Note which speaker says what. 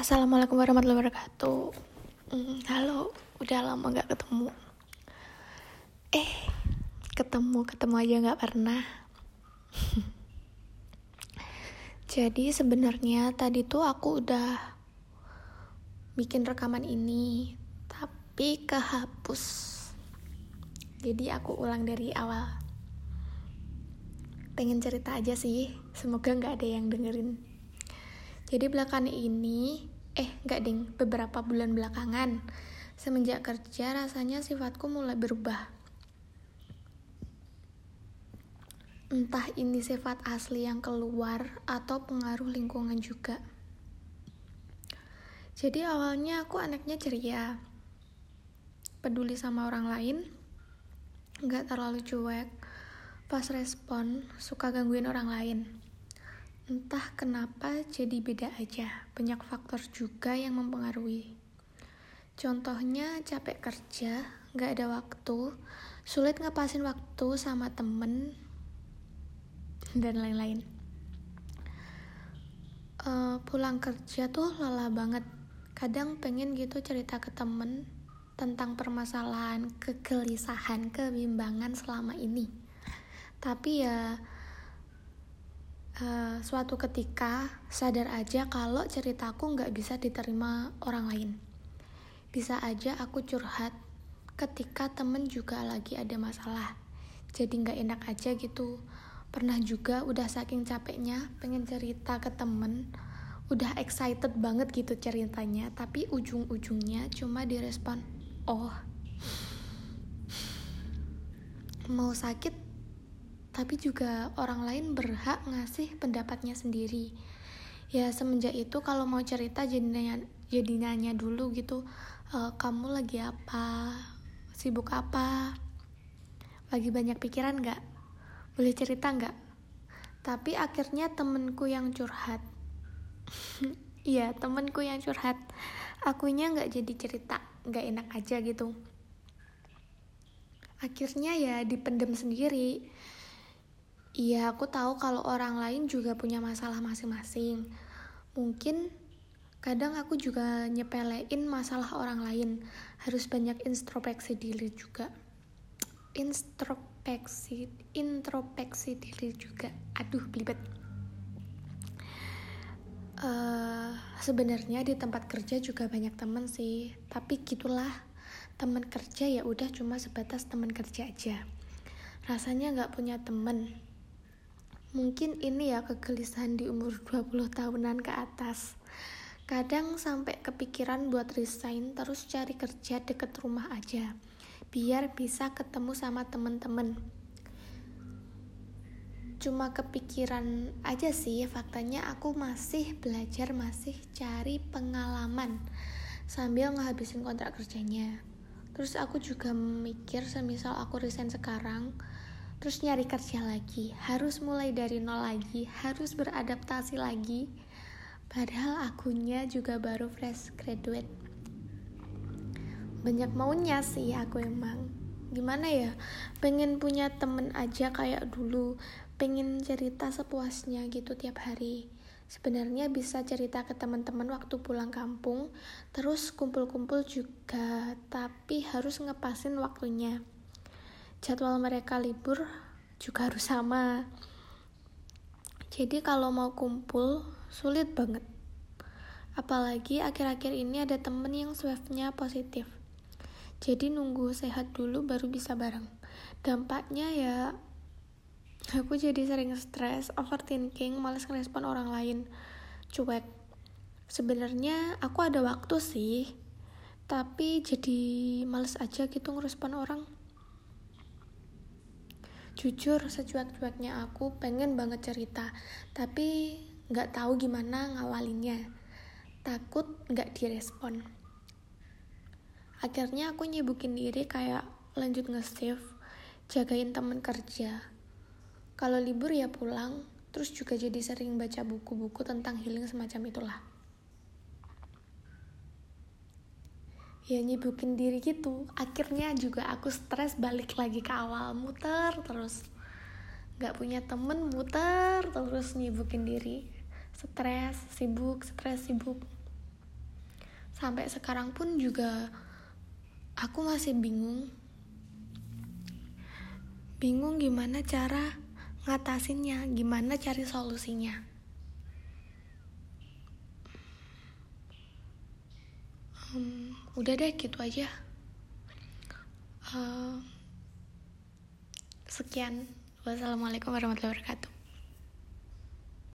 Speaker 1: Assalamualaikum warahmatullahi wabarakatuh. Hmm, halo, udah lama gak ketemu. Eh, ketemu ketemu aja gak pernah. Jadi sebenarnya tadi tuh aku udah bikin rekaman ini, tapi kehapus. Jadi aku ulang dari awal. Pengen cerita aja sih, semoga nggak ada yang dengerin. Jadi belakangan ini, eh nggak ding, beberapa bulan belakangan, semenjak kerja rasanya sifatku mulai berubah. Entah ini sifat asli yang keluar atau pengaruh lingkungan juga. Jadi awalnya aku anaknya ceria, peduli sama orang lain, nggak terlalu cuek, pas respon suka gangguin orang lain Entah kenapa jadi beda aja, banyak faktor juga yang mempengaruhi. Contohnya capek kerja, gak ada waktu, sulit ngepasin waktu sama temen, dan lain-lain. Uh, pulang kerja tuh lelah banget, kadang pengen gitu cerita ke temen tentang permasalahan, kegelisahan, kebimbangan selama ini. Tapi ya uh, suatu ketika sadar aja kalau ceritaku nggak bisa diterima orang lain. Bisa aja aku curhat ketika temen juga lagi ada masalah. Jadi nggak enak aja gitu. Pernah juga udah saking capeknya pengen cerita ke temen, udah excited banget gitu ceritanya, tapi ujung-ujungnya cuma direspon, oh mau sakit tapi juga orang lain berhak ngasih pendapatnya sendiri. Ya semenjak itu kalau mau cerita jadi nanya jadi nanya dulu gitu e, kamu lagi apa? Sibuk apa? Lagi banyak pikiran nggak? Boleh cerita nggak? Tapi akhirnya temenku yang curhat. Iya temenku yang curhat. Akunya nggak jadi cerita nggak enak aja gitu. Akhirnya ya dipendem sendiri Iya, aku tahu kalau orang lain juga punya masalah masing-masing. Mungkin kadang aku juga nyepelein masalah orang lain. Harus banyak introspeksi diri juga. Introspeksi, introspeksi diri juga. Aduh, belibet. Uh, sebenarnya di tempat kerja juga banyak temen sih, tapi gitulah teman kerja ya udah cuma sebatas teman kerja aja. Rasanya nggak punya temen, Mungkin ini ya kegelisahan di umur 20 tahunan ke atas. Kadang sampai kepikiran buat resign terus cari kerja deket rumah aja. Biar bisa ketemu sama temen-temen. Cuma kepikiran aja sih, faktanya aku masih belajar, masih cari pengalaman sambil ngehabisin kontrak kerjanya. Terus aku juga mikir semisal aku resign sekarang, terus nyari kerja lagi, harus mulai dari nol lagi, harus beradaptasi lagi. Padahal akunya juga baru fresh graduate. Banyak maunya sih aku emang. Gimana ya? Pengen punya temen aja kayak dulu, pengen cerita sepuasnya gitu tiap hari. Sebenarnya bisa cerita ke teman-teman waktu pulang kampung, terus kumpul-kumpul juga, tapi harus ngepasin waktunya jadwal mereka libur juga harus sama. Jadi kalau mau kumpul sulit banget. Apalagi akhir-akhir ini ada temen yang swabnya positif. Jadi nunggu sehat dulu baru bisa bareng. Dampaknya ya aku jadi sering stres, overthinking, males ngerespon orang lain, cuek. Sebenarnya aku ada waktu sih, tapi jadi males aja gitu ngerespon orang. Jujur, secuek-cueknya aku pengen banget cerita, tapi nggak tahu gimana ngawalinnya. Takut nggak direspon. Akhirnya aku nyibukin diri kayak lanjut nge-save, jagain temen kerja. Kalau libur ya pulang, terus juga jadi sering baca buku-buku tentang healing semacam itulah. Ya nyibukin diri gitu. Akhirnya juga aku stres balik lagi ke awal muter terus. Nggak punya temen muter terus nyibukin diri. Stres sibuk stres sibuk. Sampai sekarang pun juga aku masih bingung. Bingung gimana cara ngatasinnya gimana cari solusinya um, udah deh gitu aja. Uh, sekian. Wassalamualaikum warahmatullahi wabarakatuh